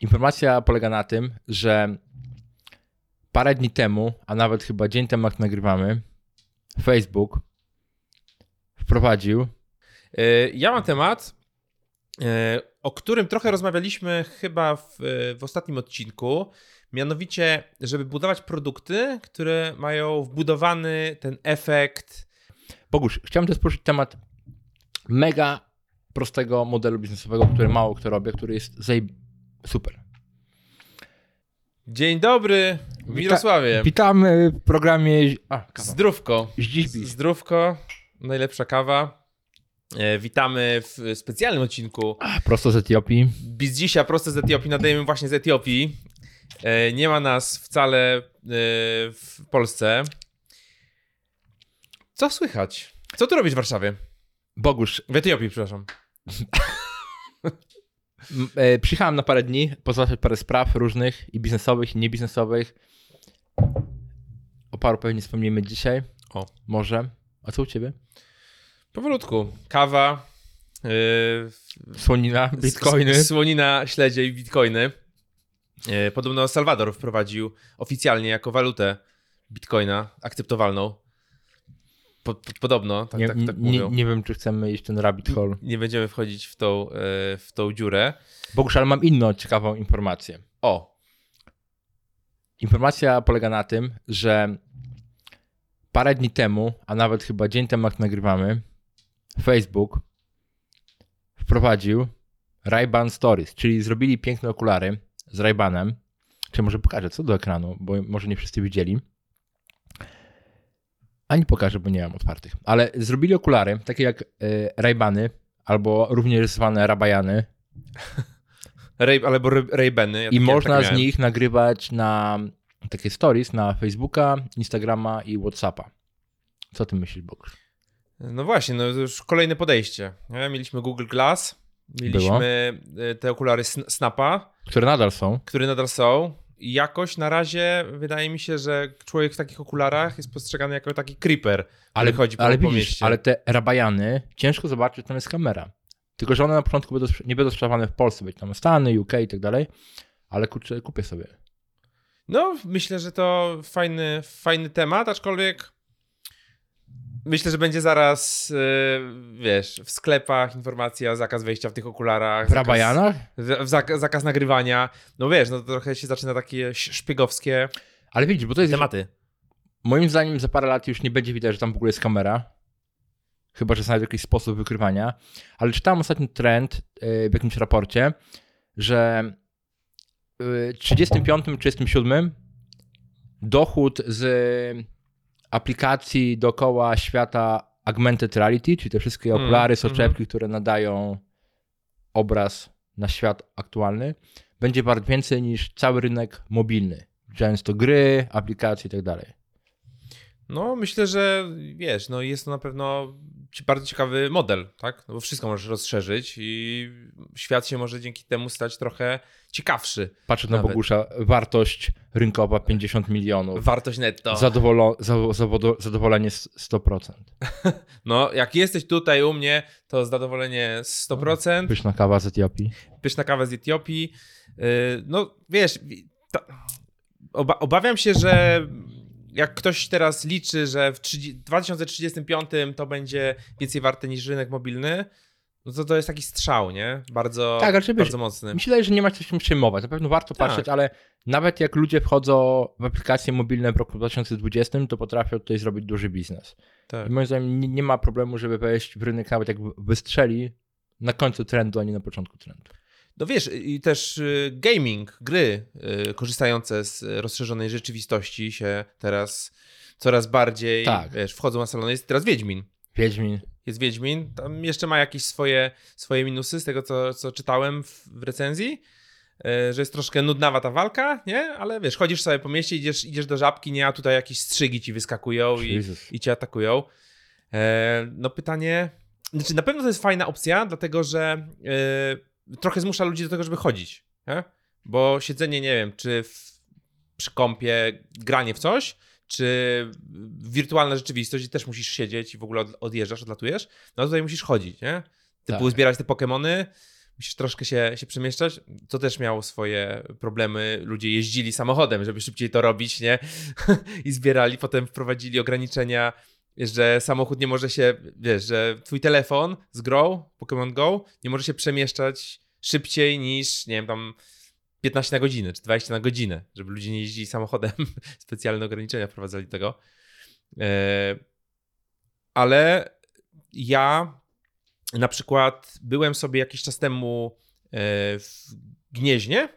Informacja polega na tym, że parę dni temu, a nawet chyba dzień temu, jak nagrywamy, Facebook wprowadził. E, Ja mam temat, e, o którym trochę rozmawialiśmy chyba w, w ostatnim odcinku. Mianowicie, żeby budować produkty, które mają wbudowany ten efekt. Bogusz, chciałem też poruszyć temat mega prostego modelu biznesowego, który mało kto robi, który jest zaj... super. Dzień dobry, Mirosławie. Witamy w programie. A, kawa. Zdrówko. Zdrówko, najlepsza kawa. E, Witamy w specjalnym odcinku Prosto z Etiopii. Bizdzisia prosto z Etiopii. Nadajemy właśnie z Etiopii. E, Nie ma nas wcale e, w Polsce. Co słychać? Co tu robisz w Warszawie? Bogusz, W Etiopii, przepraszam. e, przyjechałem na parę dni, pozałatwiać parę spraw różnych i biznesowych, i niebiznesowych. O paru pewnie wspomnimy dzisiaj. O. Może. A co u ciebie? Powolutku. Kawa, yy, Słonina, bitcoiny. Słonina, śledzie i bitcoiny. E, Podobno Salwador wprowadził oficjalnie jako walutę bitcoina akceptowalną. Po, po, podobno, tak, nie, tak, tak nie, nie wiem, czy chcemy iść ten rabbit hole. Nie będziemy wchodzić w tą, e, w tą dziurę. Bogusz, ale mam inną ciekawą informację. O, Informacja polega na tym, że parę dni temu, a nawet chyba dzień temu, jak nagrywamy, Facebook wprowadził Ray-Ban Stories, czyli zrobili piękne okulary z Ray-Banem. Czy może pokażę co do ekranu, bo może nie wszyscy widzieli. Ani pokażę, bo nie mam otwartych. Ale zrobili okulary, takie jak y, Ray-Bany, albo również zwane Rabajany, Ray, albo Ray- Ray-Bany. Ja i można z nich nagrywać na takie stories na Facebooka, Instagrama i Whatsappa. Co ty myślisz, Bogusz? No właśnie, no już kolejne podejście. Nie? Mieliśmy Google Glass, mieliśmy e, te okulary Sn- Snapa, Które nadal są. które nadal są. Jakoś na razie wydaje mi się, że człowiek w takich okularach jest postrzegany jako taki creeper, Ale, chodzi po, ale widzisz, mieście. ale te rabajany, ciężko zobaczyć, że tam jest kamera. Tylko, że one na początku będą, nie będą sprzedawane w Polsce, być tam Stany, UK i tak dalej, ale kurczę, kupię sobie. No, myślę, że to fajny, fajny temat, aczkolwiek myślę, że będzie zaraz, e, wiesz, w sklepach informacja, zakaz wejścia w tych okularach. W rabajanach? Zakaz, w zak- zakaz nagrywania. No wiesz, no to trochę się zaczyna takie szpiegowskie Ale widzisz, bo to jest, tematy. moim zdaniem za parę lat już nie będzie widać, że tam w ogóle jest kamera. Chyba, że znajdzie jakiś sposób wykrywania. Ale czytałem ostatni trend yy, w jakimś raporcie, że w 35-37 dochód z aplikacji dookoła świata augmented reality, czyli te wszystkie Mm, okulary, soczewki, które nadają obraz na świat aktualny, będzie wart więcej niż cały rynek mobilny. Często gry, aplikacje i tak dalej. No, myślę, że wiesz, no jest to na pewno bardzo ciekawy model, tak? No bo wszystko możesz rozszerzyć i świat się może dzięki temu stać trochę ciekawszy. Patrzę na. Bogusza, wartość rynkowa 50 milionów. Wartość netto. Zadowolo- zadowolenie s- 100%. No, jak jesteś tutaj u mnie, to zadowolenie 100%. Pyszna kawa z Etiopii. Pyszna kawa z Etiopii. Yy, No, wiesz, obawiam się, że jak ktoś teraz liczy, że w 30, 2035 to będzie więcej warte niż rynek mobilny, no to to jest taki strzał, nie? Bardzo, Tak, ale czy wiesz, bardzo mocny. Mi się wydaje, że nie ma się czym przejmować. Na pewno warto Tak. patrzeć, ale nawet jak ludzie wchodzą w aplikacje mobilne w roku 2020, to potrafią tutaj zrobić duży biznes. Tak. I moim zdaniem nie, nie ma problemu, żeby wejść w rynek, nawet jak wystrzeli na końcu trendu, a nie na początku trendu. No wiesz, i też y, gaming, gry y, korzystające z rozszerzonej rzeczywistości się teraz coraz bardziej, Tak. wiesz, wchodzą na salony. Jest teraz Wiedźmin. Wiedźmin. jest Wiedźmin. Tam jeszcze ma jakieś swoje, swoje minusy z tego, co, co czytałem w, w recenzji. e, Że jest troszkę nudnawa ta walka, nie? Ale wiesz, chodzisz sobie po mieście, idziesz, idziesz do żabki, nie? A tutaj jakieś strzygi ci wyskakują i, i cię atakują. E, No pytanie... Znaczy na pewno to jest fajna opcja, dlatego że e, trochę zmusza ludzi do tego, żeby chodzić. Nie? Bo siedzenie, nie wiem, czy w, przy kąpie, granie w coś, czy wirtualna rzeczywistość, gdzie też musisz siedzieć i w ogóle od, odjeżdżasz, odlatujesz, no tutaj musisz chodzić, nie? Typu Tak. zbierać te Pokemony, musisz troszkę się, się przemieszczać. To też miało swoje problemy. Ludzie jeździli samochodem, żeby szybciej to robić, nie? I zbierali. Potem wprowadzili ograniczenia, że samochód nie może się, wiesz, że twój telefon z grą Pokémon Go nie może się przemieszczać szybciej niż, nie wiem, tam 15 na godzinę, czy 20 na godzinę, żeby ludzie nie jeździli samochodem. Specjalne ograniczenia wprowadzali tego. E, ale ja na przykład byłem sobie jakiś czas temu e, w Gnieźnie,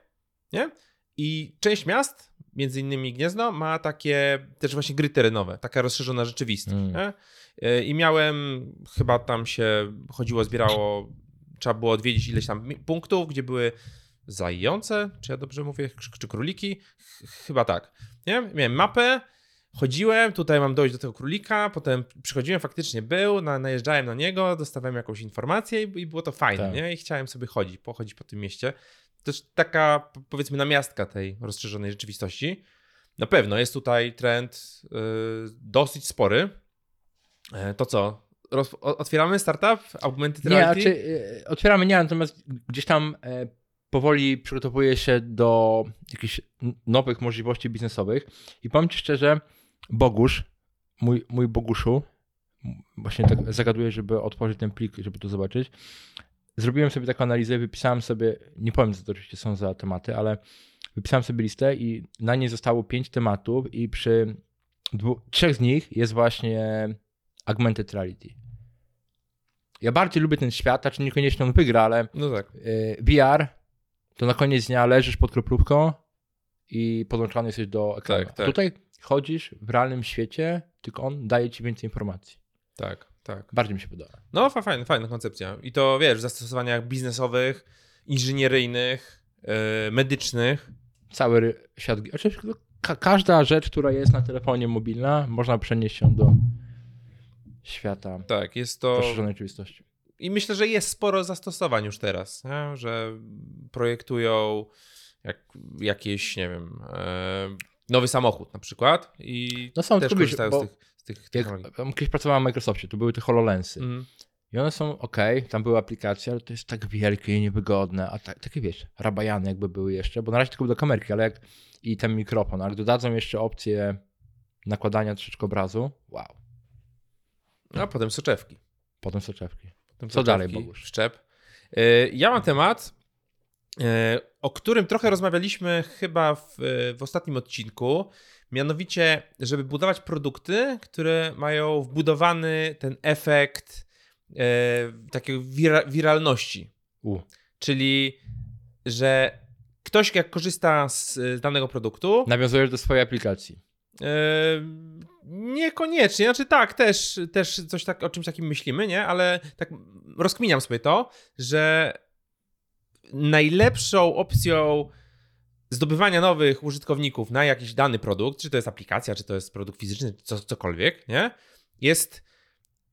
nie? I część miast, między innymi Gniezno, ma takie też właśnie gry terenowe, taka rozszerzona rzeczywistość. Mm. E, I miałem, chyba tam się chodziło, zbierało, trzeba było odwiedzić ileś tam punktów, gdzie były zające, czy ja dobrze mówię, czy, króliki? Ch- Chyba tak. Nie? Miałem mapę, chodziłem, tutaj mam dojść do tego królika, potem przychodziłem, faktycznie był, na, najeżdżałem na niego, dostawałem jakąś informację i, i było to fajne, Tak. nie? I chciałem sobie chodzić, pochodzić po tym mieście. Też taka, powiedzmy, namiastka tej rozszerzonej rzeczywistości. Na pewno jest tutaj trend y, dosyć spory. E, to co? Roz, otwieramy startup? Augmented Nie, reality? znaczy, e, otwieramy nie, natomiast gdzieś tam e, powoli przygotowuję się do jakichś nowych możliwości biznesowych i powiem Ci szczerze, Bogusz, mój, mój Boguszu, właśnie tak zagaduję, żeby otworzyć ten plik, żeby to zobaczyć. Zrobiłem sobie taką analizę, wypisałem sobie, nie powiem co to oczywiście są za tematy, ale wypisałem sobie listę i na niej zostało pięć tematów i przy trzech z nich jest właśnie augmented reality. Ja bardziej lubię ten świat, a czy niekoniecznie on wygra, ale No tak. y, VR to na koniec dnia leżysz pod kroplówką i podłączony jesteś do ekranu. Tak, tak. Tutaj chodzisz w realnym świecie, tylko on daje ci więcej informacji. Tak, tak. Bardziej mi się podoba. No, fa- fajna, fajna koncepcja. I to wiesz, w zastosowaniach biznesowych, inżynieryjnych, yy, medycznych. Cały świat. Znaczy, ka- każda rzecz, która jest na telefonie mobilna, można przenieść ją do świata Tak, jest to. rozszerzonej rzeczywistości. I myślę, że jest sporo zastosowań już teraz, nie? że projektują jak, jakieś, nie wiem, e, nowy samochód na przykład i No też korzystają z tych, tych technologii. kiedyś pracowałem w Microsoftie, to były te HoloLensy. Mhm. I one są ok, tam były aplikacje, ale to jest tak wielkie i niewygodne, a tak, takie wiesz, rabajany jakby były jeszcze, bo na razie tylko do kamerki, ale jak i ten mikrofon, ale dodadzą jeszcze opcję nakładania troszeczkę obrazu, wow, A potem soczewki. potem soczewki. Potem Co dalej, soczewki, Bogusz? Szczep. E, Ja mam temat, e, o którym trochę rozmawialiśmy chyba w, w ostatnim odcinku. Mianowicie, żeby budować produkty, które mają wbudowany ten efekt e, takiej wira, wiralności. U. Czyli, że ktoś jak korzysta z, z danego produktu, Nawiązujesz do swojej aplikacji. e, niekoniecznie, znaczy tak, też, też coś tak, o czymś takim myślimy, nie? Ale tak rozkminiam sobie to, że najlepszą opcją zdobywania nowych użytkowników na jakiś dany produkt, czy to jest aplikacja, czy to jest produkt fizyczny, czy co, cokolwiek, nie? Jest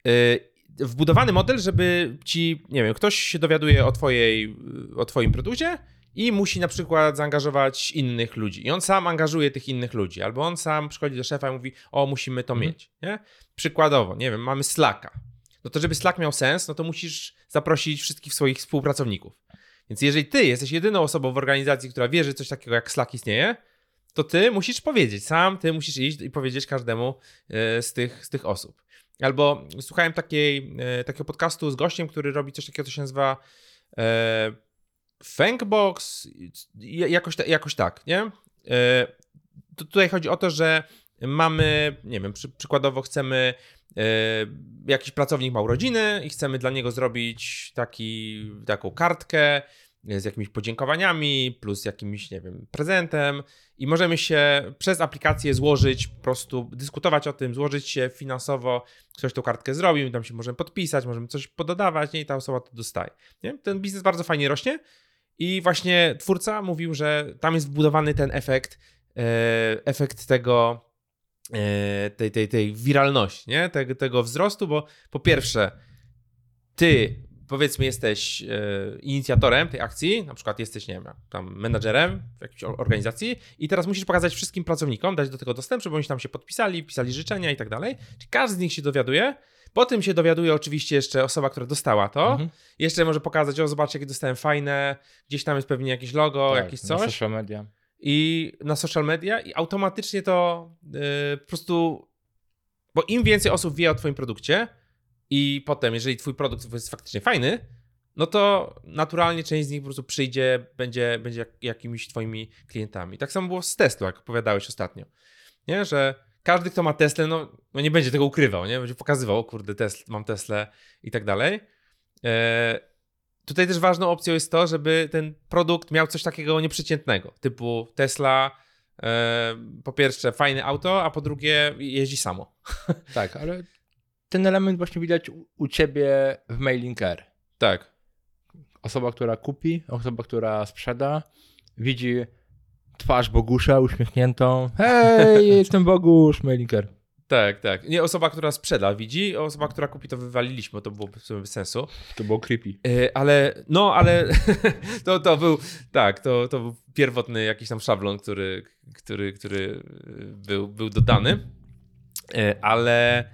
yy, wbudowany model, żeby ci, nie wiem, ktoś się dowiaduje o, twojej, o twoim produkcie i musi na przykład zaangażować innych ludzi. I on sam angażuje tych innych ludzi, albo on sam przychodzi do szefa i mówi, o, musimy to Mhm. mieć, nie? Przykładowo, nie wiem, mamy Slacka. No to żeby Slack miał sens, no to musisz zaprosić wszystkich swoich współpracowników. Więc jeżeli ty jesteś jedyną osobą w organizacji, która wie, że coś takiego jak Slack istnieje, to ty musisz powiedzieć, sam ty musisz iść i powiedzieć każdemu e, z tych, z tych osób. Albo słuchałem takiej, e, takiego podcastu z gościem, który robi coś takiego, co się nazywa e, Fangbox, jakoś, jakoś tak, nie? E, tu- tutaj chodzi o to, że mamy, nie wiem, przy, przykładowo chcemy e, jakiś pracownik ma urodziny i chcemy dla niego zrobić taki, taką kartkę z jakimiś podziękowaniami plus jakimś, nie wiem, prezentem i możemy się przez aplikację złożyć, po prostu dyskutować o tym, złożyć się finansowo, ktoś tą kartkę zrobił, tam się możemy podpisać, możemy coś pododawać nie? i ta osoba to dostaje. Nie? Ten biznes bardzo fajnie rośnie i właśnie twórca mówił, że tam jest wbudowany ten efekt, e, efekt tego, tej, tej, tej wiralności, nie? Tego, tego wzrostu, bo po pierwsze, ty powiedzmy jesteś e, inicjatorem tej akcji, na przykład jesteś, nie wiem, tam menadżerem w jakiejś organizacji i teraz musisz pokazać wszystkim pracownikom, dać do tego dostęp, żeby oni tam się podpisali, pisali życzenia i tak dalej. Czyli każdy z nich się dowiaduje, Po tym się dowiaduje oczywiście jeszcze osoba, która dostała to. Mhm. Jeszcze może pokazać, o zobaczcie, jakie dostałem fajne, gdzieś tam jest pewnie jakieś logo, Tak, jakieś coś. social media. I na social media i automatycznie to yy, po prostu, bo im więcej osób wie o twoim produkcie i potem, jeżeli twój produkt jest faktycznie fajny, no to naturalnie część z nich po prostu przyjdzie, będzie, będzie jak, jakimiś twoimi klientami. Tak samo było z testu, jak opowiadałeś ostatnio. Nie, że każdy, kto ma Teslę, no, no nie będzie tego ukrywał, nie? Będzie pokazywał, o kurde, Tesla, mam Teslę i tak dalej. E, tutaj też ważną opcją jest to, żeby ten produkt miał coś takiego nieprzeciętnego, typu Tesla, e, po pierwsze fajne auto, a po drugie jeździ samo. Tak, ale ten element właśnie widać u, u ciebie w Mailing Air. Tak. Osoba, która kupi, osoba, która sprzeda, widzi twarz Bogusza uśmiechniętą. Hej, jestem Bogusz, Mailing Air. Tak, tak. Nie osoba, która sprzeda widzi, osoba, która kupi, to wywaliliśmy, to byłoby w sumie bez sensu. To było creepy. E, ale, no, ale to, to był, tak, to, to był pierwotny jakiś tam szablon, który, który, który był, był dodany. E, ale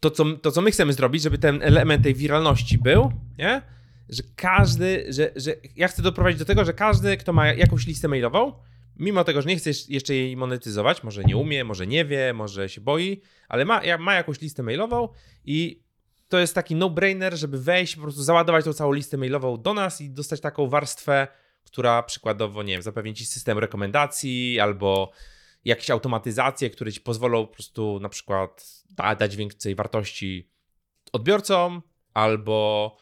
to co, to, co my chcemy zrobić, żeby ten element tej wiralności był, nie? Że każdy, że, że ja chcę doprowadzić do tego, że każdy, kto ma jakąś listę mailową, mimo tego, że nie chce jeszcze jej monetyzować, może nie umie, może nie wie, może się boi, ale ma, ma jakąś listę mailową i to jest taki no-brainer, żeby wejść, po prostu załadować tą całą listę mailową do nas i dostać taką warstwę, która przykładowo, nie wiem, zapewni ci system rekomendacji albo jakieś automatyzacje, które ci pozwolą po prostu na przykład da- dać więcej wartości odbiorcom albo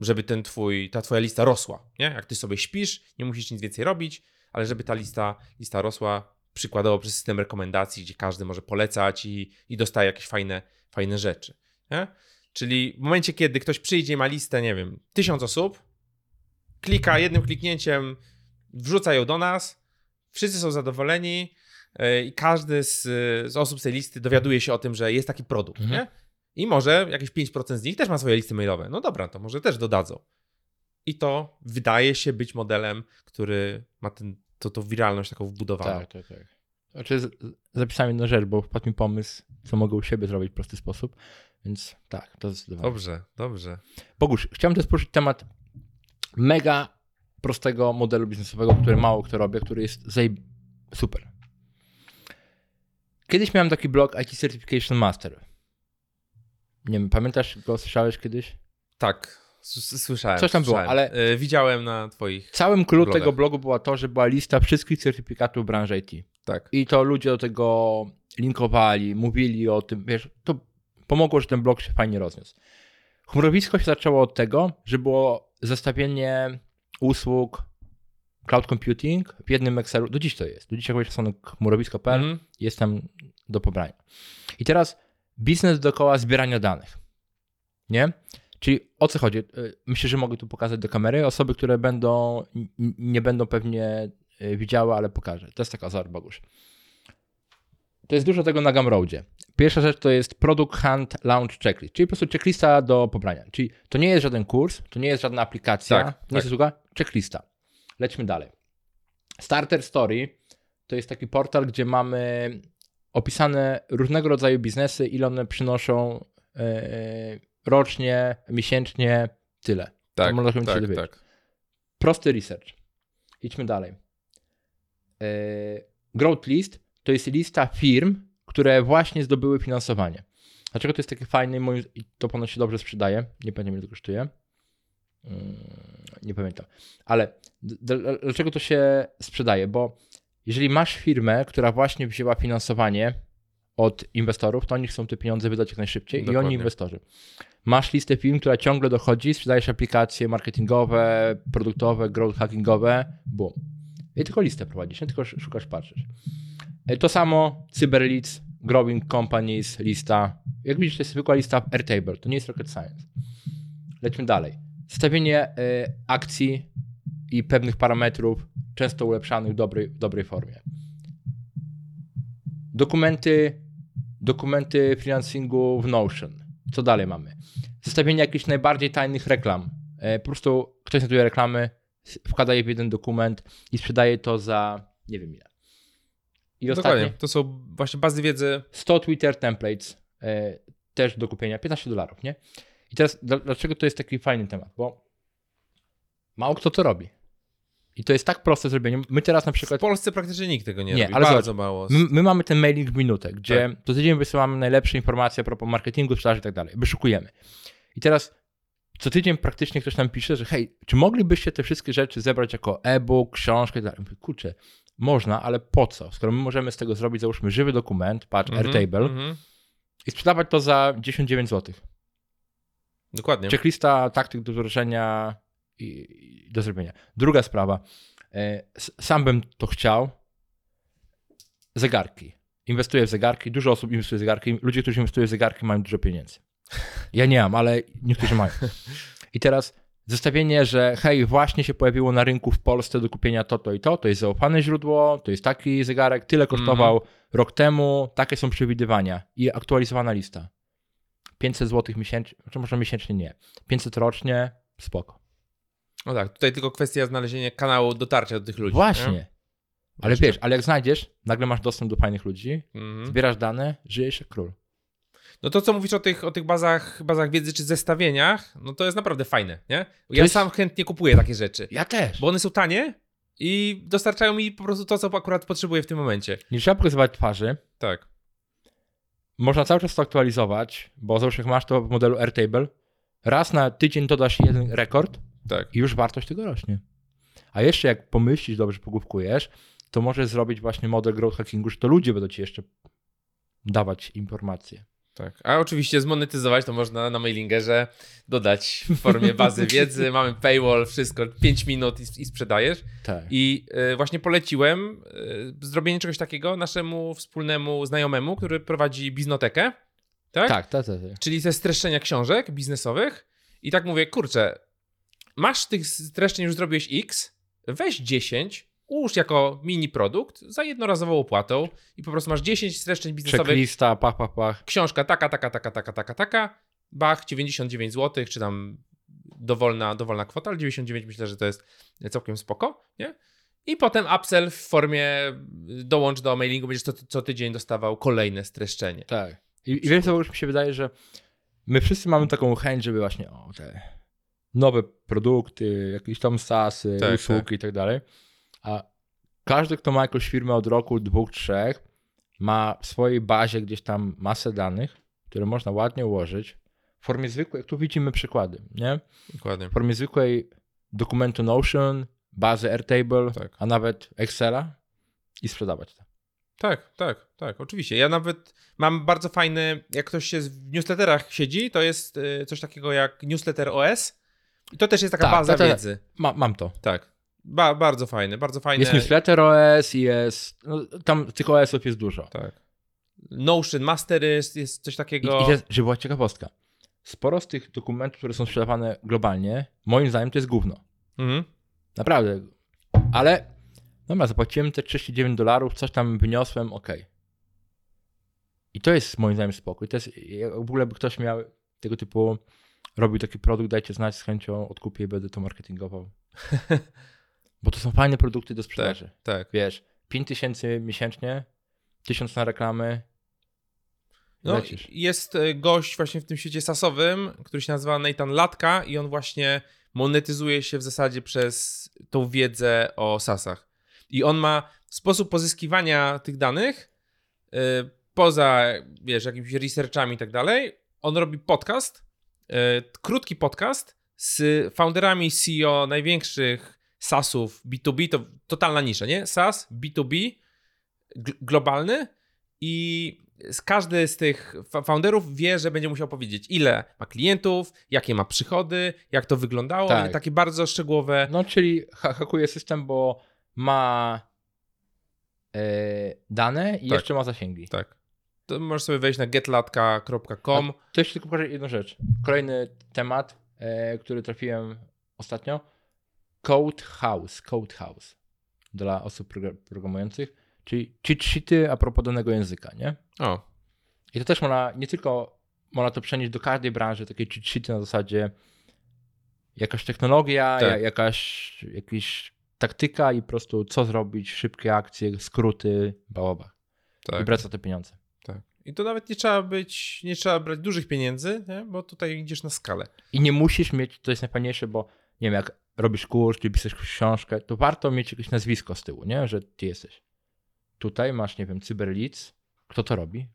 żeby ten twój, ta twoja lista rosła, nie? Jak ty sobie śpisz, nie musisz nic więcej robić, ale żeby ta lista, lista rosła przykładowo przez system rekomendacji, gdzie każdy może polecać i, i dostaje jakieś fajne, fajne rzeczy, nie? Czyli w momencie, kiedy ktoś przyjdzie i ma listę, nie wiem, tysiąc osób, klika jednym kliknięciem, wrzuca ją do nas, wszyscy są zadowoleni yy, i każdy z, z osób z tej listy dowiaduje się o tym, że jest taki produkt, Mhm. nie? I może jakieś 5% z nich też ma swoje listy mailowe. No dobra, to może też dodadzą. I to wydaje się być modelem, który ma ten, to, tą wiralność taką wbudowaną. Tak, tak, tak. Znaczy, zapisałem jedną rzecz, bo wpadł mi pomysł, co mogę u siebie zrobić w prosty sposób, więc tak, to zdecydowanie. Dobrze, dobrze. Bogusz, chciałem też poruszyć temat mega prostego modelu biznesowego, który mało kto robi, który jest zaj... super. Kiedyś miałem taki blog IT Certification Master. Nie wiem, pamiętasz go, słyszałeś kiedyś? Tak, słyszałem. Coś tam było, ale- E, widziałem na twoich. Całym clue Blogach. tego blogu była to, że była lista wszystkich certyfikatów branży IT. Tak. I to ludzie do tego linkowali, mówili o tym, wiesz, to pomogło, że ten blog się fajnie rozniósł. Chmurowisko się zaczęło od tego, że było zestawienie usług cloud computing w jednym Excelu. Do dziś to jest. Do dziś jak wejdziesz na chmurowisko.pl, Mhm. jest tam do pobrania. I teraz biznes dookoła zbierania danych. Nie? Czyli o co chodzi? Y, Myślę, że mogę tu pokazać do kamery. Osoby, które będą, nie będą pewnie y, widziały, ale pokażę. To jest taka zobacz, Bogusz. To jest dużo tego na Gumroadzie. Pierwsza rzecz to jest Product Hunt Launch Checklist, czyli po prostu checklista do pobrania. Czyli to nie jest żaden kurs, to nie jest żadna aplikacja, Tak, nie tak. jest usługa, checklista. Lećmy dalej. Starter Story to jest taki portal, gdzie mamy opisane różnego rodzaju biznesy, ile one przynoszą e, rocznie, miesięcznie, tyle. Tak, można tak, tak. Prosty research. Idźmy dalej. E, Growth List to jest lista firm, które właśnie zdobyły finansowanie. Dlaczego to jest takie fajne i moim- i to ponoć się dobrze sprzedaje? Nie pamiętam ile to kosztuje. Mm, Nie pamiętam. Ale dlaczego to się sprzedaje? Bo jeżeli masz firmę, która właśnie wzięła finansowanie od inwestorów, to oni chcą te pieniądze wydać jak najszybciej i Dokładnie. oni inwestorzy. Masz listę firm, która ciągle dochodzi, sprzedajesz aplikacje marketingowe, produktowe, growth hackingowe, boom. I tylko listę prowadzisz, nie tylko sz- szukasz, patrzysz. E, To samo Cyberleads, Growing Companies, lista. Jak widzisz, to jest zwykła lista w Airtable, to nie jest rocket science. Lećmy dalej. Zestawienie e, akcji i pewnych parametrów, często ulepszanych w dobrej, w dobrej formie. Dokumenty, dokumenty freelancingu w Notion. Co dalej mamy? Zestawienie jakichś najbardziej tajnych reklam. E, Po prostu ktoś notuje reklamy, wkłada je w jeden dokument i sprzedaje to za nie wiem ile. I ostatnie. To są właśnie bazy wiedzy. 100 Twitter templates. E, też do kupienia 15 dolarów, nie? I teraz dla- dlaczego to jest taki fajny temat? Bo mało kto to robi. I to jest tak proste w zrobieniu. My teraz na W przykład Polsce praktycznie nikt tego nie, Nie, robi. ale Bardzo zobacz, mało. My, my mamy ten mailing w minutę, gdzie Tak. co tydzień wysyłamy najlepsze informacje a propos marketingu, sprzedaży i tak dalej. Wyszukujemy. I teraz co tydzień praktycznie ktoś nam pisze, że hej, czy moglibyście te wszystkie rzeczy zebrać jako e-book, książkę i tak dalej. Kurczę, można, ale po co? Skoro my możemy z tego zrobić, załóżmy, żywy dokument, patrz, Mhm, Airtable mhm. i sprzedawać to za 99 zł. Dokładnie. Checklista taktyk do wdrożenia i, do zrobienia. Druga sprawa. E, Sam bym to chciał. Zegarki. Inwestuję w zegarki. Dużo osób inwestuje w zegarki. Ludzie, którzy inwestują w zegarki, mają dużo pieniędzy. Ja nie mam, ale niektórzy mają. I teraz zestawienie, że hej, właśnie się pojawiło na rynku w Polsce do kupienia to, to i to. To jest zaufane źródło, to jest taki zegarek, tyle kosztował rok temu, takie są przewidywania i aktualizowana lista. 500 zł miesięcznie, czy może miesięcznie nie. 500 rocznie, spoko. No tak, tutaj tylko kwestia znalezienia kanału dotarcia do tych ludzi. Właśnie. nie? Ale Właśnie. wiesz, ale jak znajdziesz, nagle masz dostęp do fajnych ludzi, Mhm. zbierasz dane, żyjesz jak król. No to, co mówisz o tych, o tych bazach, bazach wiedzy czy zestawieniach, no to jest naprawdę fajne, nie? Ja jest- sam chętnie kupuję takie rzeczy, Ja też. bo one są tanie i dostarczają mi po prostu to, co akurat potrzebuję w tym momencie. Nie trzeba pokazywać twarzy. Tak. Można cały czas to aktualizować, bo załóżmy, masz to w modelu Airtable, raz na tydzień dodasz jeden rekord Tak. i już wartość tego rośnie. A jeszcze jak pomyślisz, dobrze pogłówkujesz, to możesz zrobić właśnie model growth hackingu, że to ludzie będą ci jeszcze dawać informacje. Tak. A oczywiście zmonetyzować to można na mailingerze dodać w formie bazy wiedzy, mamy paywall, wszystko, 5 minut i, i sprzedajesz. Tak. I y, właśnie poleciłem y, zrobienie czegoś takiego naszemu wspólnemu znajomemu, który prowadzi biznotekę. Tak? tak, tak, tak. tak. Czyli ze streszczenia książek biznesowych. I tak mówię, kurczę, masz tych streszczeń, już zrobiłeś X, weź 10, ułóż jako mini produkt za jednorazową opłatą i po prostu masz 10 streszczeń biznesowych. Checklista, pach, pach, pach. Książka taka, taka, taka, taka, taka, taka, bach, 99 zł, czy tam dowolna, dowolna kwota, ale 99 myślę, że to jest całkiem spoko, nie? I potem upsell w formie dołącz do mailingu, będziesz co, co tydzień dostawał kolejne streszczenie. Tak. I, i wiesz co, już mi się wydaje, że my wszyscy mamy taką chęć, żeby właśnie o, te nowe produkty, jakieś tam SaaSy, Tak, usługi i tak dalej. A każdy, kto ma jakąś firmę od roku, dwóch, trzech, ma w swojej bazie gdzieś tam masę danych, które można ładnie ułożyć w formie zwykłej, jak tu widzimy przykłady, nie? Dokładnie. W formie zwykłej dokumentu Notion, bazy Airtable, Tak. a nawet Excela i sprzedawać to. Tak, tak, tak, oczywiście. Ja nawet mam bardzo fajny, jak ktoś się w newsletterach siedzi, to jest y, coś takiego jak newsletter OS. I to też jest taka Tak, baza to- to- wiedzy. Ma, mam to. Tak. Ba, bardzo fajne, bardzo fajne. Jest newsletter OS, jest. No, tam tych OS-ów jest dużo. Tak. Notion Master jest, jest coś I, takiego. i jest, żeby była ciekawostka. Sporo z tych dokumentów, które są sprzedawane globalnie, moim zdaniem to jest gówno. Mhm. Naprawdę. Ale dobra, zapłaciłem te 39 dolarów, coś tam wyniosłem, ok. I to jest moim zdaniem spokój. To jest, w ogóle by ktoś miał tego typu, robił taki produkt, dajcie znać z chęcią, odkupię i będę to marketingował. Bo to są fajne produkty do sprzedaży. Tak. Wiesz, 5000 miesięcznie, 1000 na reklamy, No, lecisz. jest e, gość właśnie w tym świecie sasowym, który się nazywa Nathan Latka i on właśnie monetyzuje się w zasadzie przez tą wiedzę o sasach. I on ma sposób pozyskiwania tych danych e, poza, wiesz, jakimiś researchami i tak dalej. On robi podcast, krótki podcast z founderami CEO największych SaaSów B2B, to totalna nisza, nie? SaaS, B2B, gl- globalny i każdy z tych founderów wie, że będzie musiał powiedzieć, ile ma klientów, jakie ma przychody, jak to wyglądało, Tak. takie bardzo szczegółowe. No, czyli ha hakuje system, bo ma e, dane i Tak. jeszcze ma zasięgi. Tak. To możesz sobie wejść na getlatka.com. To jeszcze tylko pokażę jedną rzecz. Kolejny temat, e, który trafiłem ostatnio. Code House. Code House. Dla osób progr- programujących. Czyli cheat sheety a propos danego języka, nie? O, I to też można, nie tylko można to przenieść do każdej branży, takie cheat sheety na zasadzie jakaś technologia, Tak. ja, jakaś jakaś taktyka i po prostu co zrobić, szybkie akcje, skróty, bałaba. I tak. brać za te pieniądze. I to nawet nie trzeba być, nie trzeba brać dużych pieniędzy, nie? bo tutaj idziesz na skalę. I nie musisz mieć, to jest najfajniejsze, bo nie wiem, jak robisz kurs, czy piszesz książkę, to warto mieć jakieś nazwisko z tyłu, nie? Że ty jesteś. Tutaj masz, nie wiem, cyberleads. Kto to robi?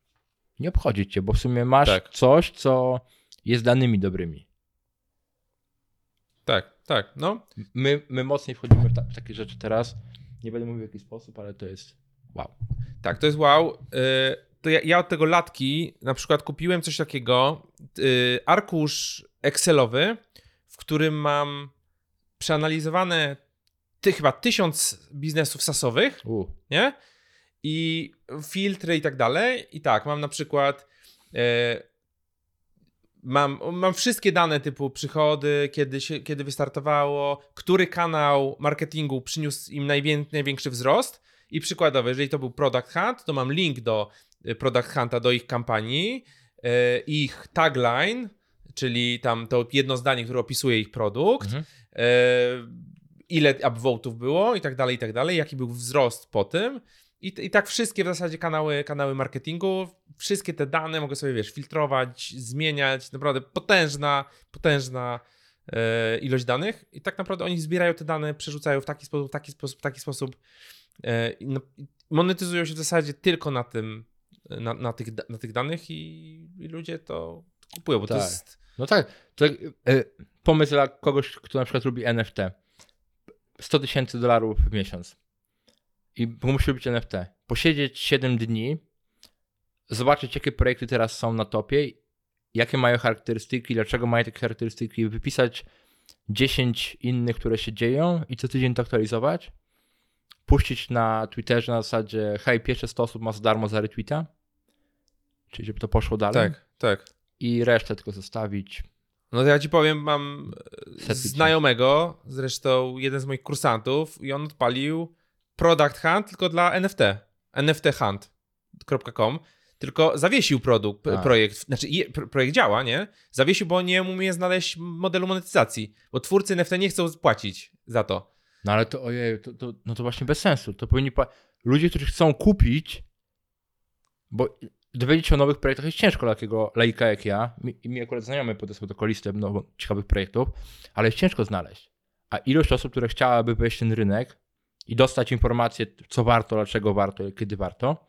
Nie obchodzi cię, bo w sumie masz Tak. coś, co jest danymi dobrymi. Tak, tak, no. My, my mocniej wchodzimy w, ta, w takie rzeczy teraz. Nie będę mówił w jaki sposób, ale to jest wow. Tak, to jest wow. Y, To ja, ja od tego latki na przykład kupiłem coś takiego, y, arkusz Excelowy, w którym mam przeanalizowane ty, chyba tysiąc biznesów sasowych, U. nie? I filtry i tak dalej. I tak, mam na przykład. E, mam, mam wszystkie dane typu przychody, kiedy, się, kiedy wystartowało, który kanał marketingu przyniósł im najwię, największy wzrost. I przykładowo, jeżeli to był Product Hunt, to mam link do e, Product Hunta, do ich kampanii, e, ich tagline, czyli tam to jedno zdanie, które opisuje ich produkt, Mhm. e, ile upvotów było i tak dalej, i tak dalej, jaki był wzrost po tym. I, I tak wszystkie w zasadzie kanały, kanały marketingu, wszystkie te dane mogę sobie, wiesz, filtrować, zmieniać, naprawdę potężna, potężna ilość danych i tak naprawdę oni zbierają te dane, przerzucają w taki sposób, taki sposób, taki sposób no, i monetyzują się w zasadzie tylko na tym, na, na, tych, na tych danych i, i ludzie to kupują, bo to Tak. jest... No tak, to, e, pomysł dla kogoś, kto na przykład lubi NFT. 100 tysięcy dolarów w miesiąc. I musi lubić NFT. Posiedzieć 7 dni, zobaczyć jakie projekty teraz są na topie, jakie mają charakterystyki, dlaczego mają takie charakterystyki, wypisać 10 innych, które się dzieją i co tydzień to aktualizować. Puścić na Twitterze na zasadzie hej, pierwsze 100 osób ma za darmo za retweeta. Czyli żeby to poszło dalej. Tak, tak. I resztę tylko zostawić. No to ja ci powiem, mam e, Setki znajomego, zresztą jeden z moich kursantów i on odpalił Product Hunt tylko dla NFT. nfthunt.com tylko zawiesił produkt, A. projekt, znaczy je, pro- projekt działa, nie? Zawiesił, bo nie umie znaleźć modelu monetyzacji, bo twórcy NFT nie chcą płacić za to. No ale to ojej, to, to, no to właśnie bez sensu. To powinni. Pa... Ludzie, którzy chcą kupić, bo dowiedzieć się o nowych projektach jest ciężko dla takiego laika jak ja. Mi, i mi akurat znajomy podesłał taką listę no, ciekawych projektów, ale jest ciężko znaleźć. A ilość osób, które chciałaby wejść w ten rynek i dostać informację, co warto, dlaczego warto, kiedy warto,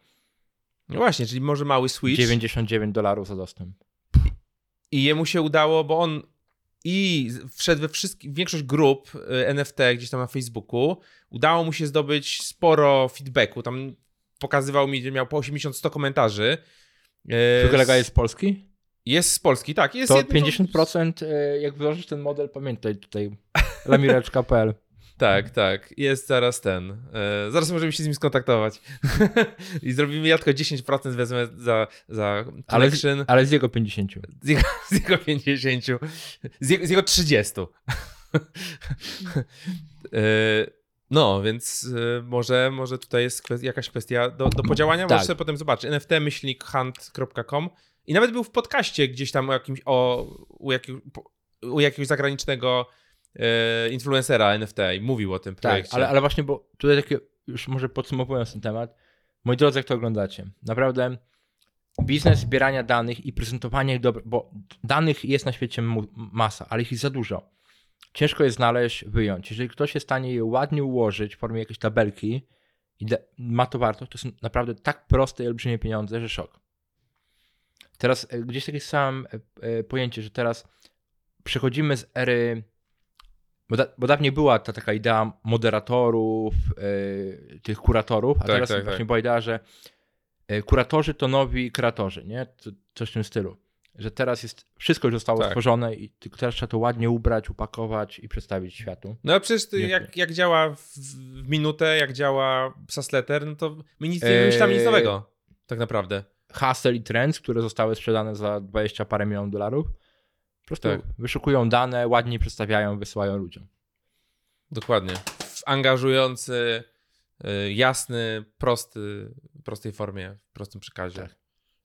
No właśnie, czyli może mały switch. 99 dolarów za dostęp. I jemu się udało, bo on i wszedł we wszystkich, większość grup y, NFT gdzieś tam na Facebooku. Udało mu się zdobyć sporo feedbacku. Tam pokazywał mi, że miał po 80-100 komentarzy. Y, Czy kolega jest z Polski? Jest z Polski, tak. Jest To jednym- 50% e, jak włożysz ten model, pamiętaj tutaj lamireczka.pl. Tak, tak. Jest zaraz ten. E, zaraz możemy się z nim skontaktować. I zrobimy ja tylko 10% wezmę za, za Ale, connection. ale z jego 50. Z jego, z jego 50. Z jego, z jego 30. E, No, więc e, może, może tutaj jest jakaś kwestia do, do podziałania. Tak. Sobie potem zobaczyć. nft-hunt.com i nawet był w podcaście gdzieś tam o jakimś, o, u, jakiego, u jakiegoś zagranicznego influencera NFT i mówił o tym Tak, projekcie. ale, ale właśnie, bo tutaj takie, już może podsumowując ten temat, moi drodzy, jak to oglądacie, naprawdę biznes zbierania danych i prezentowania ich dobrze, bo danych jest na świecie masa, ale ich jest za dużo. Ciężko je znaleźć, wyjąć. Jeżeli ktoś jest w stanie je ładnie ułożyć w formie jakiejś tabelki i ma to wartość, to są naprawdę tak proste i olbrzymie pieniądze, że szok. Teraz e, gdzieś takie sam e, e, pojęcie, że teraz przechodzimy z ery bo, da, bo dawniej była ta taka idea moderatorów, e, tych kuratorów, a Tak, teraz tak, właśnie tak. była idea, że e, kuratorzy to nowi kreatorzy, nie? Coś w tym stylu. Że teraz jest, wszystko już zostało Tak. stworzone i tylko teraz trzeba to ładnie ubrać, upakować i przedstawić światu. No a przecież Nie. jak, jak działa w, w minutę, jak działa Sasletter, no to my nic nie wymyślamy nic nowego. Tak naprawdę. Hustle i Trends, które zostały sprzedane za 20 parę milionów dolarów, po prostu Tak. wyszukują dane, ładnie przedstawiają, wysyłają ludziom. Dokładnie. W angażujący, y, jasny, prosty, prostej formie, w prostym przekazie. Tak.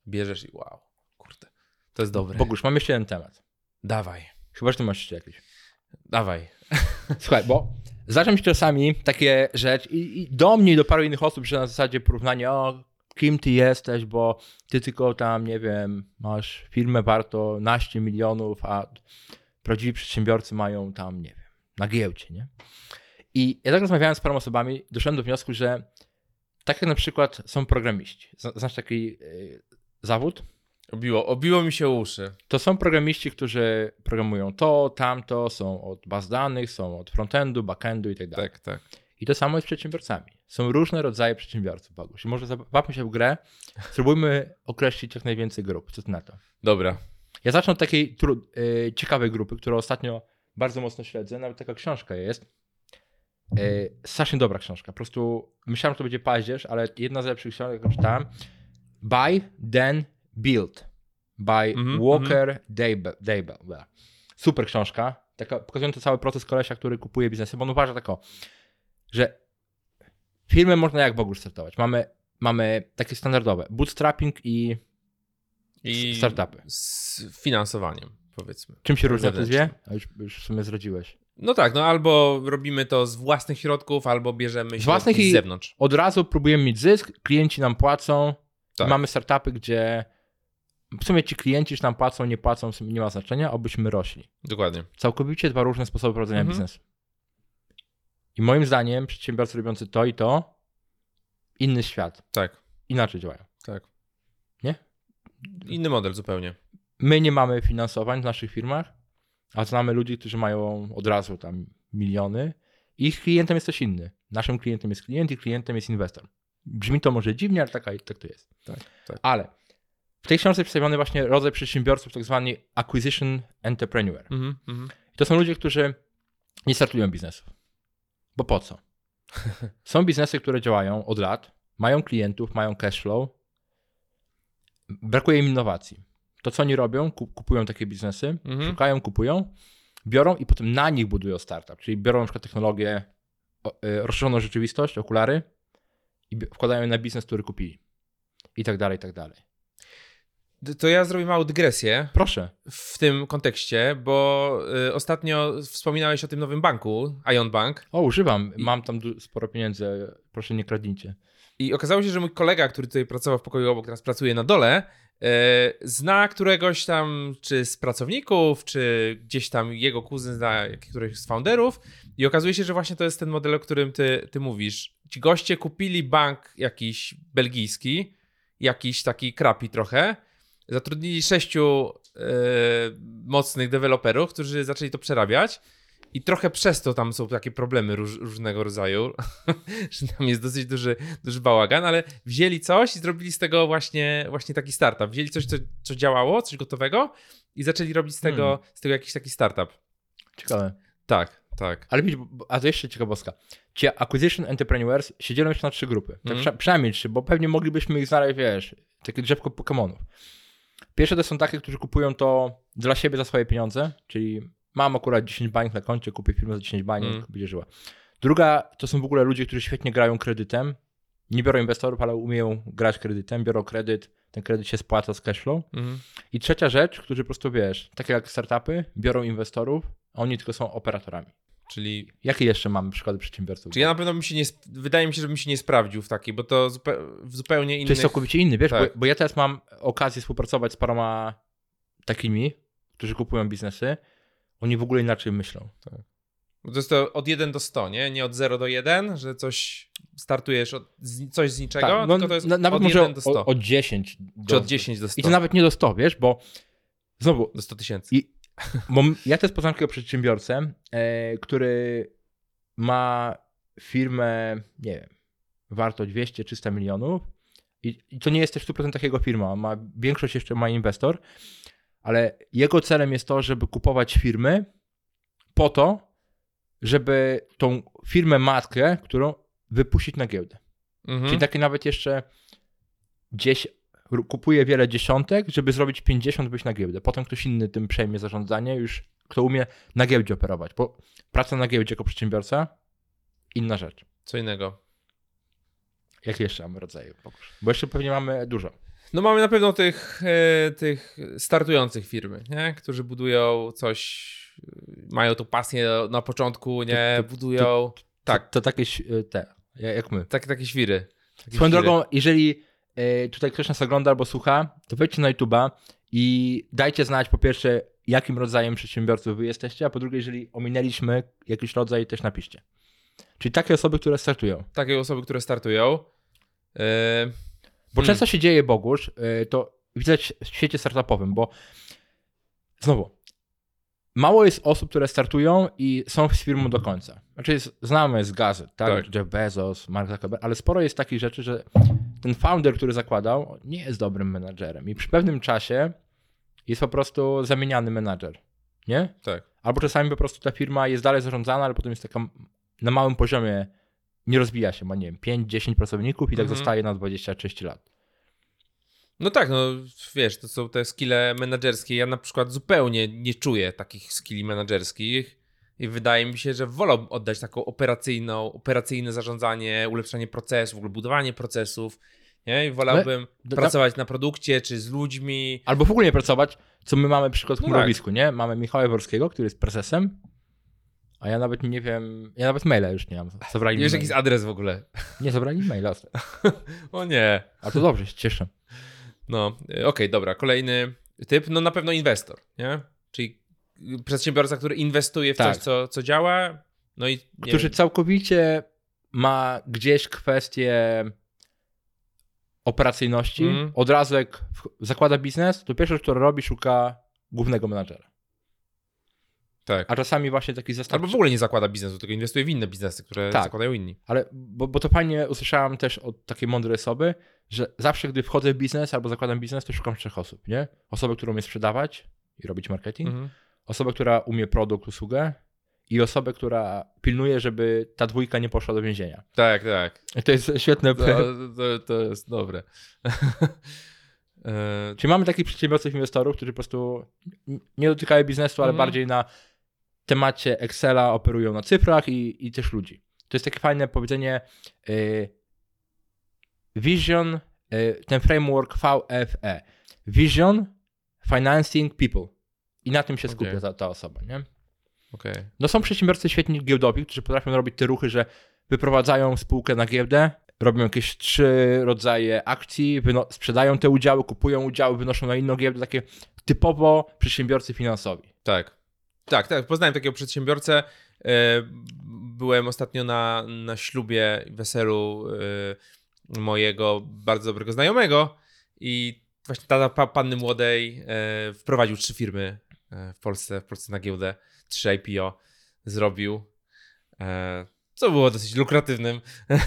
Bierzesz i wow, kurde. To jest dobre. Bogusz, mam jeszcze jeden temat. Dawaj, Chyba, że ty masz jeszcze jakiś. dawaj. Słuchaj, bo zdarza mi się czasami takie rzeczy i, i do mnie i do paru innych osób, że na zasadzie porównania, o, kim ty jesteś, bo ty tylko tam, nie wiem, masz firmę warto naście milionów, a prawdziwi przedsiębiorcy mają tam, nie wiem, na giełdzie, nie? I ja tak rozmawiałem z paroma osobami, doszedłem do wniosku, że tak jak na przykład są programiści. Zna- Znasz taki y, zawód? Obiło, obiło mi się uszy. To są programiści, którzy programują to, tamto, są od baz danych, są od frontendu, backendu i tak dalej. Tak, tak. I to samo jest z przedsiębiorcami. Są różne rodzaje przedsiębiorców, Boguś. Może zabawmy się w grę, spróbujmy określić jak najwięcej grup. Co ty na to? Dobra. Ja zacznę od takiej y, ciekawej grupy, którą ostatnio bardzo mocno śledzę. Nawet taka książka jest. Y, strasznie dobra książka. Po prostu myślałem, że to będzie paździerz, ale jedna z lepszych książek, jaką czytałem. Buy, then build. By Mhm, Walker Dable. Dable. Super książka. Taka, pokazująca cały proces kolesia, który kupuje biznesy, bo on uważa tak o, że firmy można jak Bogu startować. Mamy, mamy takie standardowe bootstrapping i, I startupy. z finansowaniem, powiedzmy. Czym się różnią te dwie? A już, już w sumie zdradziłeś. No tak, no albo robimy to z własnych środków, albo bierzemy środki własnych i- z zewnątrz. Od razu próbujemy mieć zysk, klienci nam płacą. Tak. Mamy startupy, gdzie w sumie ci klienci już nam płacą, nie płacą, w sumie nie ma znaczenia, obyśmy rośli. Dokładnie. Całkowicie dwa różne sposoby prowadzenia Mhm. biznesu. I moim zdaniem przedsiębiorcy robiący to i to, inny świat, Tak, inaczej działają. tak. Nie? Inny model zupełnie. My nie mamy finansowań w naszych firmach, a znamy ludzi, którzy mają od razu tam miliony. Ich klientem jest ktoś inny. Naszym klientem jest klient i klientem jest inwestor. Brzmi to może dziwnie, ale taka, tak to jest. Tak, tak. Ale w tej książce przedstawiony właśnie rodzaj przedsiębiorców, tak zwani acquisition entrepreneur. Mhm. I to są ludzie, którzy nie startują biznesów. Bo po co? Są biznesy, które działają od lat, mają klientów, mają cash flow. Brakuje im innowacji. To, co oni robią, ku- kupują takie biznesy, Mhm. szukają, kupują, biorą i potem na nich budują startup. Czyli biorą na przykład technologię, y, rozszerzoną rzeczywistość, okulary i wkładają je na biznes, który kupili. I tak dalej, i tak dalej. To ja zrobię małą dygresję Proszę. w tym kontekście, bo y, ostatnio wspominałeś o tym nowym banku, Ion Bank, O, używam. Mam tam sporo pieniędzy. Proszę, nie kradnijcie. i okazało się, że mój kolega, który tutaj pracował w pokoju obok, teraz pracuje na dole, y, zna któregoś tam, czy z pracowników, czy gdzieś tam jego kuzyn zna któregoś z founderów i okazuje się, że właśnie to jest ten model, o którym ty, ty mówisz. Ci goście kupili bank jakiś belgijski, jakiś taki krapi trochę, zatrudnili sześciu e, mocnych deweloperów, którzy zaczęli to przerabiać. I trochę przez to tam są takie problemy róż, różnego rodzaju, że tam jest dosyć duży, duży bałagan, ale wzięli coś i zrobili z tego właśnie, właśnie taki startup. Wzięli coś, co, co działało, coś gotowego i zaczęli robić z tego, Hmm. z tego jakiś taki startup. Ciekawe. Tak, tak. Ale widzisz, a to jeszcze ciekawostka. Ci acquisition entrepreneurs się dzielą jeszcze na trzy grupy. Tak prze- przynajmniej trzy, bo pewnie moglibyśmy ich znaleźć, wiesz, takie drzewko Pokemonów. Pierwsze to są takie, którzy kupują to dla siebie za swoje pieniądze, czyli mam akurat 10 baniek na koncie, kupię firmę za 10 baniek, Mhm. będzie żyła. Druga to są w ogóle ludzie, którzy świetnie grają kredytem. Nie biorą inwestorów, ale umieją grać kredytem, biorą kredyt, ten kredyt się spłaca z cashflow. Mhm. I trzecia rzecz, którzy po prostu, wiesz, takie jak startupy, biorą inwestorów, a oni tylko są operatorami. Czyli, Jakie jeszcze mamy przykłady przedsiębiorców? czyli ja na pewno bym się nie, wydaje mi się, że bym się nie sprawdził w takiej, bo to zupe- w zupełnie To innych... jest całkowicie inny, wiesz, Tak. bo, bo ja teraz mam okazję współpracować z paroma takimi, którzy kupują biznesy. Oni w ogóle inaczej myślą. Bo to jest to od 1 do 100, nie? Nie od 0 do 1, że coś startujesz od coś z niczego, Tak, no, tylko to jest na, nawet od może 1 do 100. od, od 10 do, czy od 10 do 100. I to nawet nie do 100, wiesz, bo znowu, do 100 tysięcy. I, ja też poznałem takiego przedsiębiorcę, e, który ma firmę, nie wiem, warto 200-300 milionów i, to nie jest też w 100% jego firma, ma większość jeszcze ma inwestor, ale jego celem jest to, żeby kupować firmy po to, żeby tą firmę matkę, którą wypuścić na giełdę. Mhm. Czyli takie nawet jeszcze gdzieś kupuje wiele dziesiątek, żeby zrobić 50, być na giełdę. Potem ktoś inny tym przejmie zarządzanie, już kto umie na giełdzie operować. Bo praca na giełdzie jako przedsiębiorca, inna rzecz. Co innego. Jakie jeszcze mamy rodzaje? Bo jeszcze pewnie mamy dużo. No mamy na pewno tych, e, tych startujących firmy, nie? którzy budują coś, e, mają tą pasję na początku, nie? To- to- budują. tak, To, to takie ś- te, ja- jak my. tak, takie świry. Takie Swoją drogą, jeżeli tutaj ktoś nas ogląda albo słucha, to wejdźcie na YouTube'a i dajcie znać po pierwsze, jakim rodzajem przedsiębiorców wy jesteście, a po drugie, jeżeli ominęliśmy jakiś rodzaj, też napiszcie. Czyli takie osoby, które startują. Takie osoby, które startują. Yy, Bo Hmm. często się dzieje, Bogusz, y, to widać w świecie startupowym, bo znowu, mało jest osób, które startują i są z firmą do końca. Znaczy jest, znamy z gazet, tak? Tak. Jeff Bezos, Mark Zuckerberg, ale sporo jest takich rzeczy, że ten founder, który zakładał, nie jest dobrym menadżerem i przy pewnym czasie jest po prostu zamieniany menadżer, nie? tak. Albo czasami po prostu ta firma jest dalej zarządzana, ale potem jest taka na małym poziomie, nie rozwija się, ma nie wiem, 5-10 pracowników i tak Mhm. zostaje na 20-30 lat. No tak, no wiesz, to są te skille menedżerskie. Ja na przykład zupełnie nie czuję takich skilli menedżerskich i wydaje mi się, że wolałbym oddać taką operacyjną, operacyjne zarządzanie, ulepszanie procesów, w ogóle budowanie procesów. Nie? I wolałbym do- pracować na produkcie czy z ludźmi. Albo w ogóle nie pracować, co my mamy przykład w No Chmurowisku, nie? Mamy Michała Jaworskiego, który jest prezesem, a ja nawet nie wiem, ja nawet maila już nie mam. Zabrali Wiesz jakiś adres w ogóle. Nie, zabrali maila. O nie. A to dobrze, się cieszę. No, y, okej, dobra. Kolejny typ, no na pewno inwestor, nie? Czyli przedsiębiorca, który inwestuje w Tak. coś, co, co działa, no i Który wiem, całkowicie ma gdzieś kwestię operacyjności, Mhm. od razu jak zakłada biznes, to pierwsze, co robi, szuka głównego menadżera. tak. A czasami właśnie taki zestaw Albo w ogóle nie zakłada biznesu, tylko inwestuje w inne biznesy, które Tak. zakładają inni. Ale, bo, bo to fajnie usłyszałem też od takiej mądrej osoby, że zawsze, gdy wchodzę w biznes albo zakładam biznes, to szukam trzech osób, nie? Osobę, która umie sprzedawać i robić marketing, Mhm. Osobę, która umie produkt, usługę i osobę, która pilnuje, żeby ta dwójka nie poszła do więzienia. Tak, tak. I to jest świetne. To, to, to jest dobre. E, Czyli mamy takich przedsiębiorców, inwestorów, którzy po prostu nie dotykają biznesu, ale Mhm. bardziej na temacie Excela operują na cyfrach i, i też ludzi. To jest takie fajne powiedzenie y, Vision, y, ten framework VFE. Vision, Financing, People. I na tym się skupia ta, ta osoba, nie? Okej. No są przedsiębiorcy świetni giełdowi, którzy potrafią robić te ruchy, że wyprowadzają spółkę na giełdę, robią jakieś trzy rodzaje akcji, sprzedają te udziały, kupują udziały, wynoszą na inną giełdę, takie typowo przedsiębiorcy finansowi. Tak. Tak, tak. Poznałem takiego przedsiębiorcę. E, Byłem ostatnio na, na ślubie, weselu e, mojego bardzo dobrego znajomego i właśnie tata pa- panny młodej e, wprowadził trzy firmy w Polsce, w Polsce na giełdę. Trzy IPO zrobił. E, Co było dosyć lukratywnym e,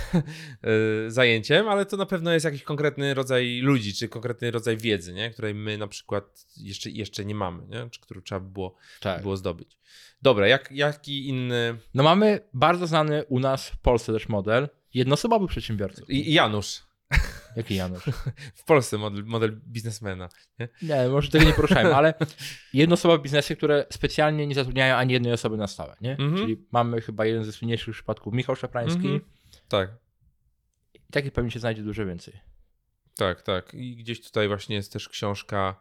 zajęciem, ale to na pewno jest jakiś konkretny rodzaj ludzi, czy konkretny rodzaj wiedzy, nie? której my na przykład jeszcze, jeszcze nie mamy, nie? czy którą trzeba by było Tak. było zdobyć. Dobra, jak, jaki inny. No mamy bardzo znany u nas w Polsce też model jednoosobowych przedsiębiorców. I- Janusz. Jaki Janusz? W Polsce model, model biznesmena. Nie? Nie, może tego nie poruszajmy, ale jednoosobowe biznesy, które specjalnie nie zatrudniają ani jednej osoby na stałe, nie? Mhm. Czyli mamy chyba jeden ze słynniejszych przypadków Michał Szaprański Mhm. Tak, i takich pewnie się znajdzie dużo więcej. tak, tak. I gdzieś tutaj właśnie jest też książka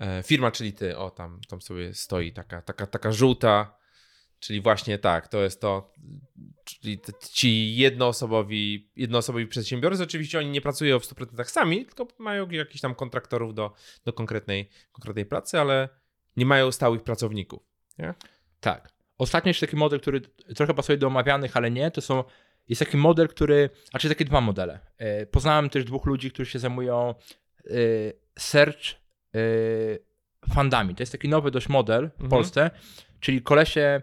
e, Firma, czyli ty. O, tam, tam sobie stoi taka, taka, taka żółta. Czyli właśnie tak, to jest to. Czyli ci jednoosobowi, jednoosobowi przedsiębiorcy, oczywiście oni nie pracują w 100% sami, tylko mają jakichś tam kontraktorów do, do konkretnej, konkretnej pracy, ale nie mają stałych pracowników. Tak. Ostatnio jeszcze taki model, który trochę pasuje do omawianych, ale nie, to są, jest taki model, który, znaczy takie dwa modele. E, Poznałem też dwóch ludzi, którzy się zajmują e, search e, fundami. To jest taki nowy dość model w Mhm. Polsce, czyli kolesie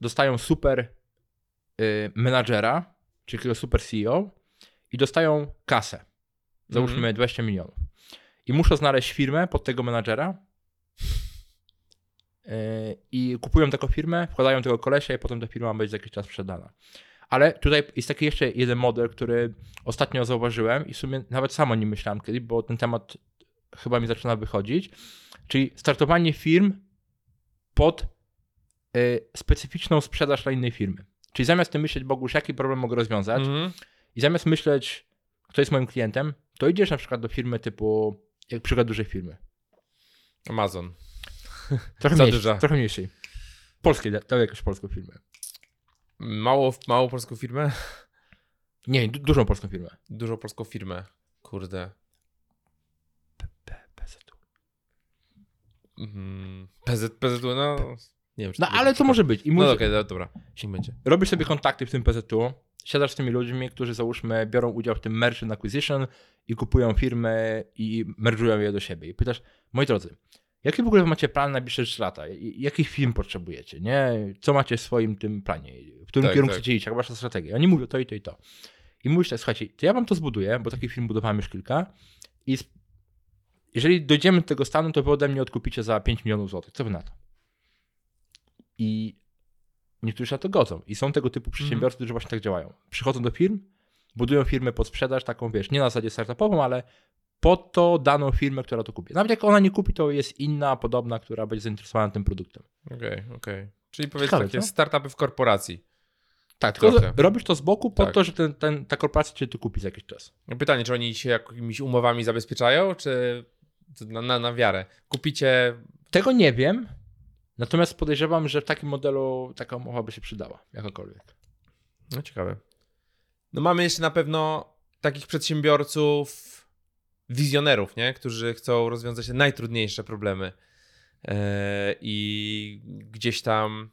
dostają super e, menadżera, czyli takiego super CEO i dostają kasę. Załóżmy Mhm. 20 milionów. I muszą znaleźć firmę pod tego menadżera, Yy, i kupują taką firmę, wkładają tego kolesia i potem ta firma ma być za jakiś czas sprzedana. Ale tutaj jest taki jeszcze jeden model, który ostatnio zauważyłem i w sumie nawet sam o nim myślałem kiedyś, bo ten temat chyba mi zaczyna wychodzić, czyli startowanie firm pod y, specyficzną sprzedaż dla innej firmy. Czyli zamiast tym myśleć, Boguś, jaki problem mogę rozwiązać Mhm. i zamiast myśleć, kto jest moim klientem, to idziesz na przykład do firmy typu, jak przykład dużej firmy. Amazon. Trochę duża. Trochę mniejszej. Polskiej, dał jakąś polską firmę. Mało, mało polską firmę? Nie, du- dużą polską firmę. Dużą polską firmę. Kurde. PZU. Mhm. PZ, PZU, no. Nie wiem, czy No ale to może być. I No mówisz, okej, do- dobra. Niech będzie. robisz sobie kontakty w tym PZU, siadasz z tymi ludźmi, którzy załóżmy biorą udział w tym merge and acquisition i kupują firmy i mergują je do siebie. I pytasz, moi drodzy, jakie w ogóle macie plan na najbliższe 3 lata? I- Jakich firm potrzebujecie? Nie? Co macie w swoim tym planie? W którym Tak, kierunku tak. chcecie iść? Jaka wasza strategia? Oni mówią to i to i to. I mówisz tak, słuchajcie, to ja wam to zbuduję, bo takich firm budowałem już kilka i jeżeli dojdziemy do tego stanu, to wy ode mnie odkupicie za 5 milionów złotych. Co wy na to? I niektórzy się na to godzą. I są tego typu przedsiębiorcy, którzy właśnie tak działają. Przychodzą do firm, budują firmę pod sprzedaż, taką wiesz, nie na zasadzie startupową, ale pod to daną firmę, która to kupi. Nawet jak ona nie kupi, to jest inna, podobna, która będzie zainteresowana tym produktem. Okej, okej. Czyli powiedzmy Ciekawe, takie co? startupy w korporacji. Tak, tylko Trochę. robisz to z boku po Tak. to, że ten, ten, ta korporacja cię tu kupi za jakiś czas. Pytanie, czy oni się jakimiś umowami zabezpieczają, czy na, na, na wiarę? Kupicie. Tego nie wiem, natomiast podejrzewam, że w takim modelu taka umowa by się przydała, jakakolwiek. No ciekawe. No mamy jeszcze na pewno takich przedsiębiorców, wizjonerów, nie? którzy chcą rozwiązać te najtrudniejsze problemy. E, I gdzieś tam.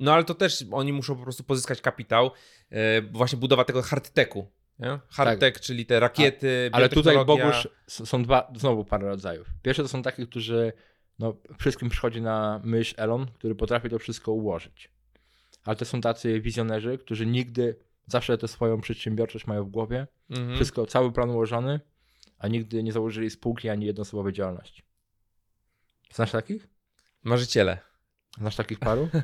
No ale to też oni muszą po prostu pozyskać kapitał. Bo właśnie budowa tego hardtechu. Nie? Hardtech, czyli te rakiety. Ale tutaj. Bogusz są dwa, znowu parę rodzajów. Pierwsze to są takie, którzy no, wszystkim przychodzi na myśl Elon, który potrafi to wszystko ułożyć. Ale to są tacy wizjonerzy, którzy nigdy, zawsze tę swoją przedsiębiorczość mają w głowie, Mhm. wszystko, cały plan ułożony, a nigdy nie założyli spółki ani jednoosobowej działalności. Znasz takich? Marzyciele. Znasz takich paru?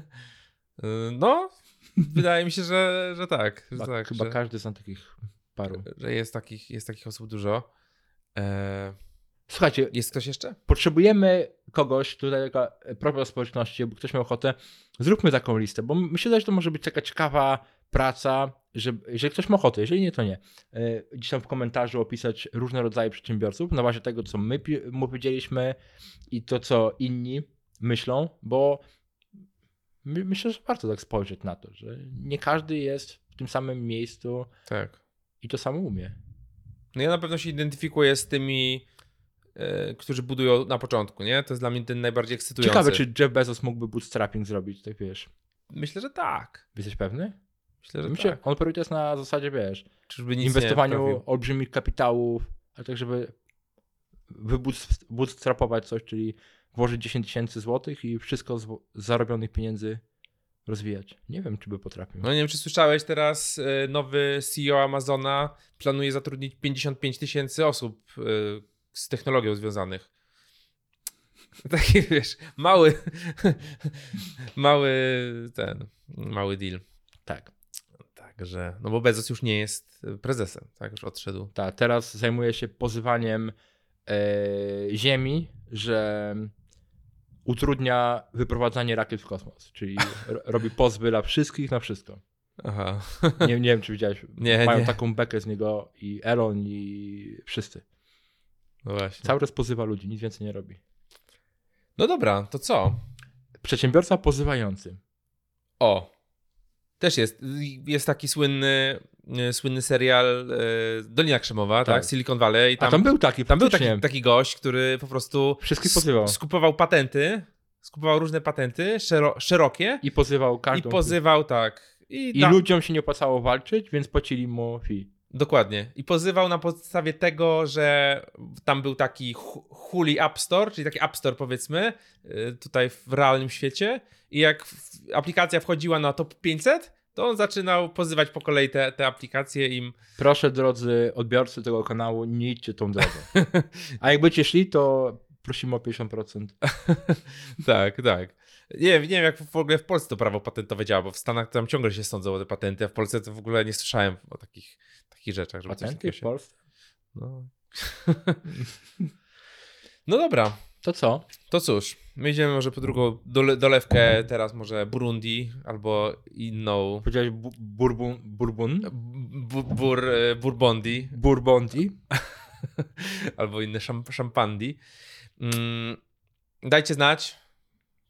No, wydaje mi się, że, że tak. Że Chyba, tak chyba że, każdy zna takich paru. że jest, takich, jest takich osób dużo. E, Słuchajcie, jest ktoś jeszcze? potrzebujemy kogoś, tutaj taka propos społeczności, jakby ktoś miał ochotę, zróbmy taką listę, bo myślę, że to może być taka ciekawa praca, że jeżeli ktoś ma ochotę, jeżeli nie, to nie. E, Gdzieś tam w komentarzu opisać różne rodzaje przedsiębiorców na bazie tego, co my mu powiedzieliśmy i to, co inni myślą, bo my, myślę, że warto tak spojrzeć na to, że nie każdy jest w tym samym miejscu Tak. i to samo umie. No ja na pewno się identyfikuję z tymi, którzy budują na początku, nie? To jest dla mnie ten najbardziej ekscytujący. Ciekawe, czy Jeff Bezos mógłby bootstrapping zrobić, tak wiesz. Myślę, że tak. Jesteś pewny? Myślę, że się, tak. on priorytet na zasadzie, wiesz, Czyżby nic inwestowaniu olbrzymich kapitałów, ale tak, żeby wybootstrapować coś, czyli włożyć 10 tysięcy złotych i wszystko z z zarobionych pieniędzy rozwijać. Nie wiem, czy by potrafił. No nie wiem, czy słyszałeś teraz, e, nowy CEO Amazona planuje zatrudnić 55 tysięcy osób e, z technologią związanych. Taki, wiesz, mały, mały ten, mały deal. Tak. Także, no bo Bezos już nie jest prezesem, tak, już odszedł. Tak, teraz zajmuje się pozywaniem e, Ziemi, że utrudnia wyprowadzanie rakiet w kosmos, czyli ro- robi pozwy dla wszystkich na wszystko. Aha. Nie, nie wiem, czy widziałeś. Nie, Mają nie. taką bekę z niego i Elon i wszyscy. No właśnie. Cały czas pozywa ludzi, nic więcej nie robi. No dobra, to co? Przedsiębiorca pozywający. O. Też jest. Jest taki słynny, e, słynny serial e, Dolina Krzemowa, tak? Tak. Silicon Valley. I A tam był taki, Tam był taki, taki gość, który po prostu Wszystkich pozywał. skupował patenty, skupował różne patenty szero, szerokie I pozywał i każdą. pozywał tak. I, I ludziom się nie opłacało walczyć, więc płacili mu fee. Dokładnie. I pozywał na podstawie tego, że tam był taki hu- Huli App Store, czyli taki App Store powiedzmy, y, tutaj w realnym świecie. I jak aplikacja wchodziła na top 500, to on zaczynał pozywać po kolei te, te aplikacje im. Proszę, drodzy odbiorcy tego kanału, nie idźcie tą drogą. A jak będziecie szli, to prosimy o 50%. tak, tak. Nie, wiem- nie wiem, jak w ogóle w Polsce to prawo patentowe działa, bo w Stanach tam ciągle się sądzą o te patenty, a w Polsce to w ogóle nie słyszałem o takich, takich rzeczach. Żeby takiego w się... Polsce? No. no dobra, To co? to cóż, my idziemy może po drugą dole, dolewkę, teraz może Burundi albo inną Powiedziałeś bu- bourbon, bourbon? bu, bur, e, Burbondi Bourbondi? albo inne szam, szampandi. Mm, dajcie znać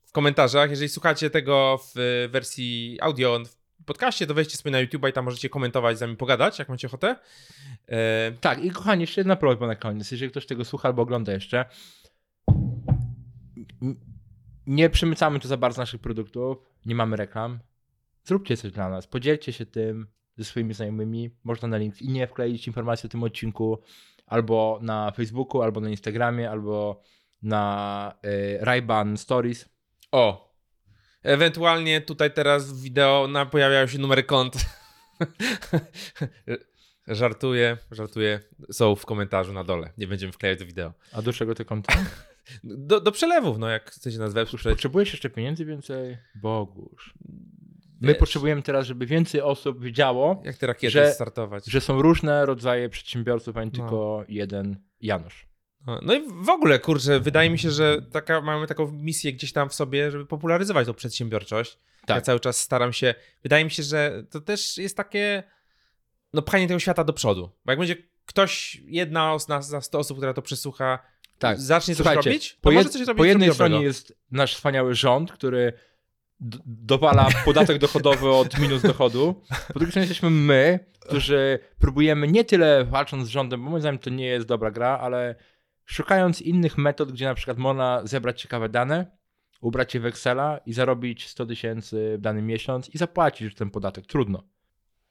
w komentarzach, jeżeli słuchacie tego w wersji audio, podcaście, to wejdźcie sobie na YouTube i tam możecie komentować, z nami pogadać, jak macie ochotę. E, Tak, i kochani, jeszcze jedna prośba na koniec. Jeżeli ktoś tego słucha albo ogląda jeszcze, nie przemycamy tu za bardzo naszych produktów, nie mamy reklam. Zróbcie coś dla nas, podzielcie się tym ze swoimi znajomymi. Można na LinkedInie wkleić informacje o tym odcinku, albo na Facebooku, albo na Instagramie, albo na y, Ray-Ban Stories. o, ewentualnie tutaj teraz w wideo na, pojawiają się numery kont. żartuję, żartuję. Są w komentarzu na dole. Nie będziemy wklejać do wideo. A do czego te konta? Do, do przelewów, no jak chcecie nas wesprzeć. Potrzebujesz jeszcze pieniędzy więcej? Bogusz. My Wiesz, potrzebujemy teraz, żeby więcej osób wiedziało, Jak te rakiety że- startować. że są różne rodzaje przedsiębiorców, a nie No. tylko jeden Janusz. No, No i w ogóle, kurczę, wydaje mi się, że taka, mamy taką misję gdzieś tam w sobie, żeby popularyzować tą przedsiębiorczość. Tak. Ja cały czas staram się. Wydaje mi się, że to też jest takie no pchanie tego świata do przodu. Bo jak będzie ktoś, jedna z nas, za 100 osób, która to przesłucha, Tak. zacznie coś Słuchajcie, robić, to po, może coś robić po jednej dobrego. stronie jest nasz wspaniały rząd, który dowala podatek dochodowy od minus dochodu. Po drugiej stronie jesteśmy my, którzy próbujemy nie tyle walcząc z rządem, bo moim zdaniem to nie jest dobra gra, ale szukając innych metod, gdzie na przykład można zebrać ciekawe dane, ubrać je w Excela i zarobić 100 tysięcy w dany miesiąc i zapłacić już ten podatek. Trudno.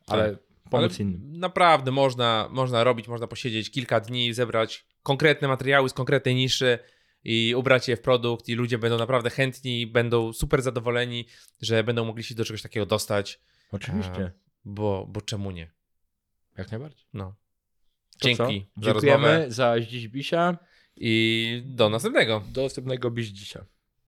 Ale pomóc Ale innym. Naprawdę można, można robić, można posiedzieć kilka dni, zebrać konkretne materiały z konkretnej niszy i ubrać je w produkt i ludzie będą naprawdę chętni, będą super zadowoleni, że będą mogli się do czegoś takiego dostać, Oczywiście. bo, bo czemu nie? Jak najbardziej. No. Dzięki co? za Dziękujemy rozmowę za dziś bisia. i do następnego. Do następnego biś dzisiaj.